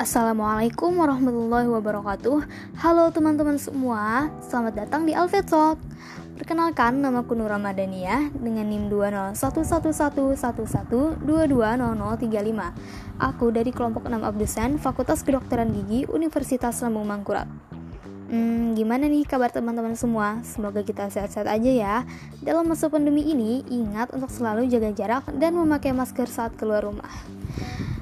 Assalamualaikum warahmatullahi wabarakatuh Halo teman-teman semua Selamat datang di Alfred Talk Perkenalkan, nama aku Nur Ramadhania dengan NIM 2011111220035 Aku dari kelompok 6 abdusen Fakultas Kedokteran Gigi Universitas Lambung Mangkurat Hmm, gimana nih kabar teman-teman semua? Semoga kita sehat-sehat aja ya. Dalam masa pandemi ini, ingat untuk selalu jaga jarak dan memakai masker saat keluar rumah.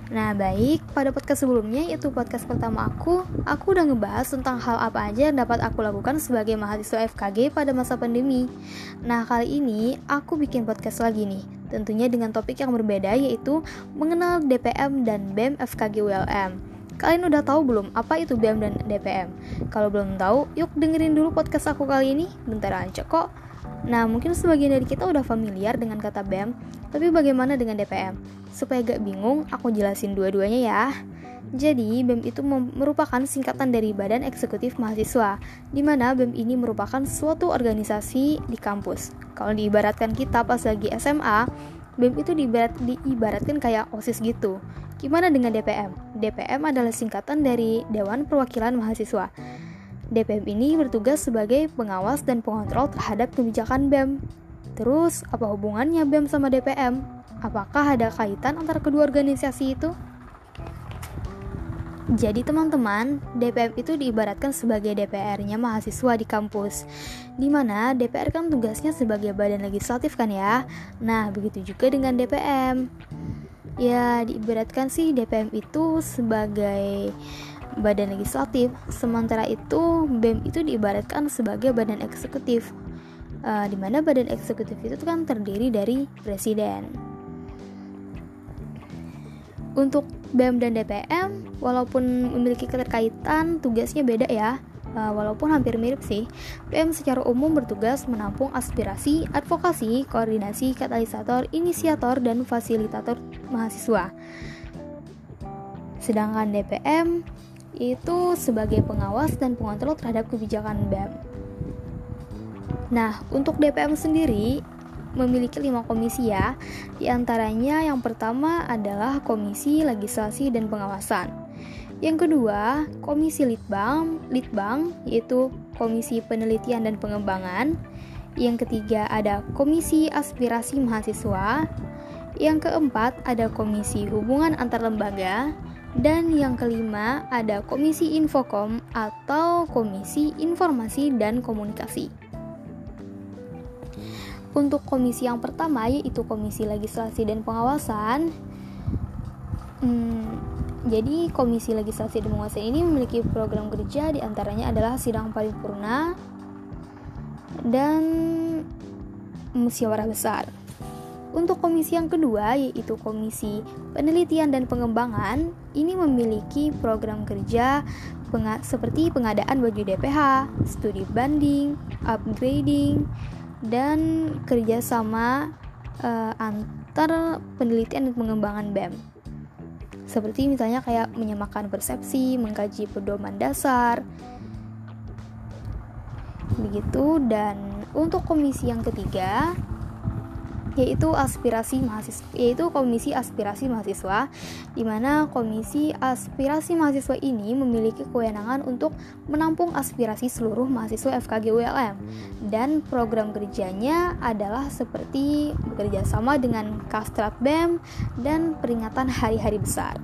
Nah baik, pada podcast sebelumnya yaitu podcast pertama aku Aku udah ngebahas tentang hal apa aja yang dapat aku lakukan sebagai mahasiswa FKG pada masa pandemi. Nah kali ini aku bikin podcast lagi nih Tentunya dengan topik yang berbeda yaitu Mengenal DPM dan BEM FKG ULM Kalian udah tahu belum apa itu BEM dan DPM? Kalau belum tahu, yuk dengerin dulu podcast aku kali ini. Bentar aja kok Nah, mungkin sebagian dari kita udah familiar dengan kata BEM, tapi bagaimana dengan DPM? Supaya gak bingung, aku jelasin dua-duanya ya. Jadi, BEM itu merupakan singkatan dari Badan Eksekutif Mahasiswa, di mana BEM ini merupakan suatu organisasi di kampus. Kalau diibaratkan kita pas lagi SMA, BEM itu diibarat, diibaratkan kayak OSIS gitu. Gimana dengan DPM? DPM adalah singkatan dari Dewan Perwakilan Mahasiswa. DPM ini bertugas sebagai pengawas dan pengontrol terhadap kebijakan BEM. Terus, apa hubungannya BEM sama DPM? Apakah ada kaitan antara kedua organisasi itu? Jadi teman-teman, DPM itu diibaratkan sebagai DPR-nya mahasiswa di kampus Di mana DPR kan tugasnya sebagai badan legislatif kan ya Nah, begitu juga dengan DPM Ya, diibaratkan sih DPM itu sebagai badan legislatif, sementara itu BEM itu diibaratkan sebagai badan eksekutif, uh, di mana badan eksekutif itu kan terdiri dari presiden. Untuk BEM dan DPM, walaupun memiliki keterkaitan, tugasnya beda ya. Uh, walaupun hampir mirip sih, BEM secara umum bertugas menampung aspirasi, advokasi, koordinasi, katalisator, inisiator, dan fasilitator mahasiswa. Sedangkan DPM itu sebagai pengawas dan pengontrol terhadap kebijakan BEM. Nah, untuk DPM sendiri memiliki lima komisi ya. Di antaranya yang pertama adalah Komisi Legislasi dan Pengawasan. Yang kedua, Komisi Litbang, Litbang yaitu Komisi Penelitian dan Pengembangan. Yang ketiga ada Komisi Aspirasi Mahasiswa. Yang keempat ada Komisi Hubungan Antar Lembaga. Dan yang kelima ada Komisi Infokom atau Komisi Informasi dan Komunikasi. Untuk komisi yang pertama yaitu Komisi Legislasi dan Pengawasan. Hmm, jadi Komisi Legislasi dan Pengawasan ini memiliki program kerja di antaranya adalah sidang paripurna dan musyawarah besar. Untuk komisi yang kedua, yaitu Komisi Penelitian dan Pengembangan, ini memiliki program kerja penga seperti pengadaan baju DPH, studi banding, upgrading, dan kerjasama uh, antar penelitian dan pengembangan BEM. Seperti misalnya kayak menyamakan persepsi, mengkaji pedoman dasar, begitu. Dan untuk komisi yang ketiga, yaitu aspirasi mahasiswa yaitu komisi aspirasi mahasiswa di mana komisi aspirasi mahasiswa ini memiliki kewenangan untuk menampung aspirasi seluruh mahasiswa FKG ULM dan program kerjanya adalah seperti bekerja sama dengan Kastrat BEM dan peringatan hari-hari besar.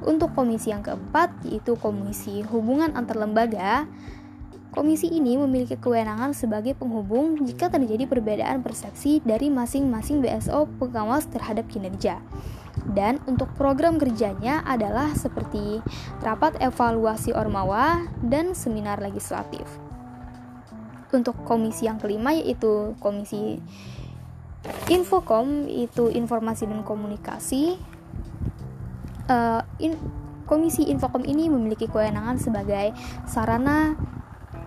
Untuk komisi yang keempat yaitu komisi hubungan antar lembaga Komisi ini memiliki kewenangan sebagai penghubung jika terjadi perbedaan persepsi dari masing-masing BSO pengawas terhadap kinerja. Dan untuk program kerjanya adalah seperti rapat evaluasi Ormawa dan seminar legislatif. Untuk komisi yang kelima yaitu komisi Infokom itu informasi dan komunikasi. Uh, in, komisi Infokom ini memiliki kewenangan sebagai sarana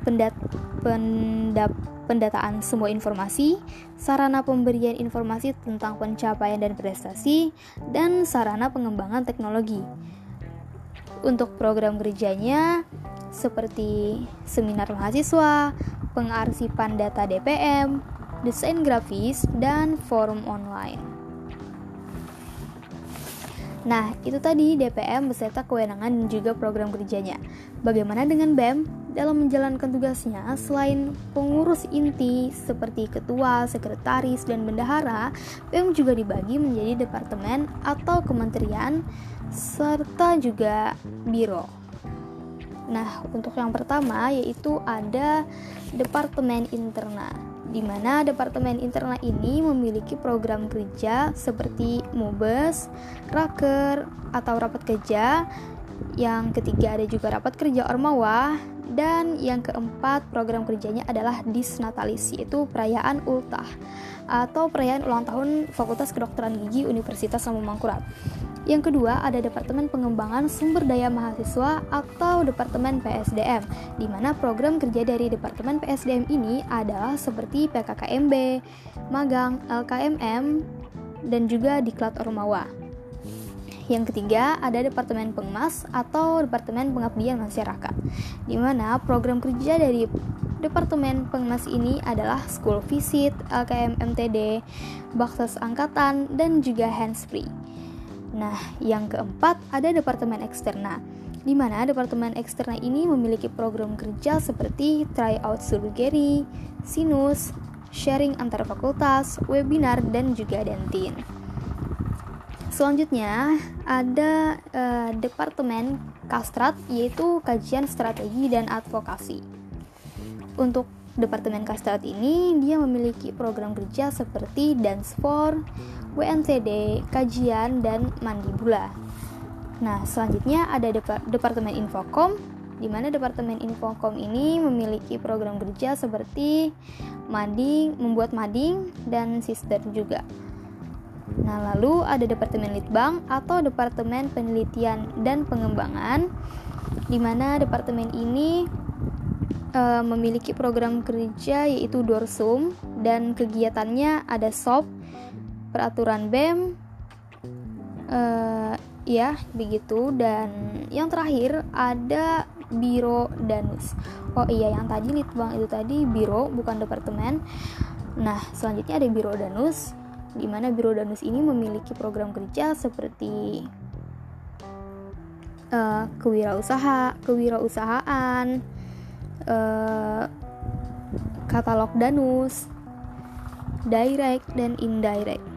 pendat pendap pendataan semua informasi, sarana pemberian informasi tentang pencapaian dan prestasi, dan sarana pengembangan teknologi. Untuk program kerjanya seperti seminar mahasiswa, pengarsipan data DPM, desain grafis, dan forum online. Nah, itu tadi DPM beserta kewenangan dan juga program kerjanya. Bagaimana dengan BEM? Dalam menjalankan tugasnya, selain pengurus inti seperti ketua, sekretaris, dan bendahara, BEM juga dibagi menjadi departemen atau kementerian serta juga biro. Nah, untuk yang pertama yaitu ada Departemen Interna di mana Departemen Internal ini memiliki program kerja seperti MUBES, Raker, atau rapat kerja. Yang ketiga ada juga rapat kerja Ormawa dan yang keempat program kerjanya adalah Disnatalis yaitu perayaan ultah atau perayaan ulang tahun Fakultas Kedokteran Gigi Universitas Lampung Mangkurat. Yang kedua, ada Departemen Pengembangan Sumber Daya Mahasiswa atau Departemen PSDM, di mana program kerja dari Departemen PSDM ini adalah seperti PKKMB, magang, LKMM, dan juga Diklat Ormawa. Yang ketiga, ada Departemen Pengemas atau Departemen Pengabdian Masyarakat, di mana program kerja dari Departemen Pengemas ini adalah School Visit, LKM MTD, Bakses Angkatan, dan juga Hands Free. Nah, yang keempat ada Departemen Eksterna, di mana Departemen Eksterna ini memiliki program kerja seperti tryout surgery, sinus, sharing antar fakultas, webinar, dan juga dentin. Selanjutnya ada uh, Departemen Kastrat yaitu kajian strategi dan advokasi. Untuk Departemen Kastrat ini dia memiliki program kerja seperti Dance for, WNTD, kajian, dan mandibula. Nah, selanjutnya ada Dep Departemen Infokom, di mana Departemen Infokom ini memiliki program kerja seperti mading, membuat mading, dan sister juga. Nah, lalu ada Departemen Litbang atau Departemen Penelitian dan Pengembangan, di mana departemen ini e, memiliki program kerja yaitu Dorsum dan kegiatannya ada SOP, peraturan BEM uh, ya begitu dan yang terakhir ada Biro Danus. Oh iya yang tadi Litbang itu tadi biro bukan departemen. Nah, selanjutnya ada Biro Danus di mana Biro Danus ini memiliki program kerja seperti uh, kewirausaha, kewirausahaan, uh, katalog Danus, direct dan indirect.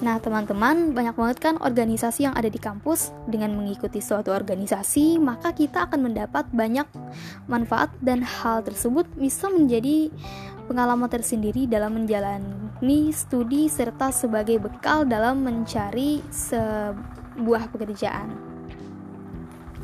Nah, teman-teman, banyak banget kan organisasi yang ada di kampus. Dengan mengikuti suatu organisasi, maka kita akan mendapat banyak manfaat dan hal tersebut bisa menjadi pengalaman tersendiri dalam menjalani studi serta sebagai bekal dalam mencari sebuah pekerjaan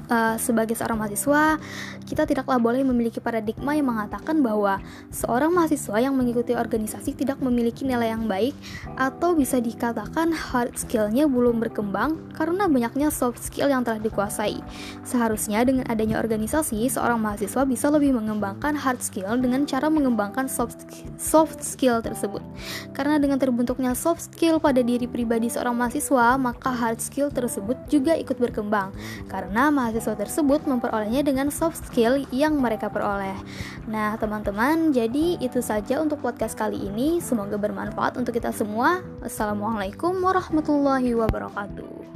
uh, sebagai seorang mahasiswa, kita tidaklah boleh memiliki paradigma yang mengatakan bahwa seorang mahasiswa yang mengikuti organisasi tidak memiliki nilai yang baik atau bisa dikatakan hard skillnya belum berkembang karena banyaknya soft skill yang telah dikuasai. Seharusnya dengan adanya organisasi, seorang mahasiswa bisa lebih mengembangkan hard skill dengan cara mengembangkan soft soft skill tersebut. Karena dengan terbentuknya soft skill pada diri pribadi seorang mahasiswa, maka hard skill tersebut juga ikut berkembang. Karena mahasiswa mahasiswa tersebut memperolehnya dengan soft skill yang mereka peroleh. Nah, teman-teman, jadi itu saja untuk podcast kali ini. Semoga bermanfaat untuk kita semua. Assalamualaikum warahmatullahi wabarakatuh.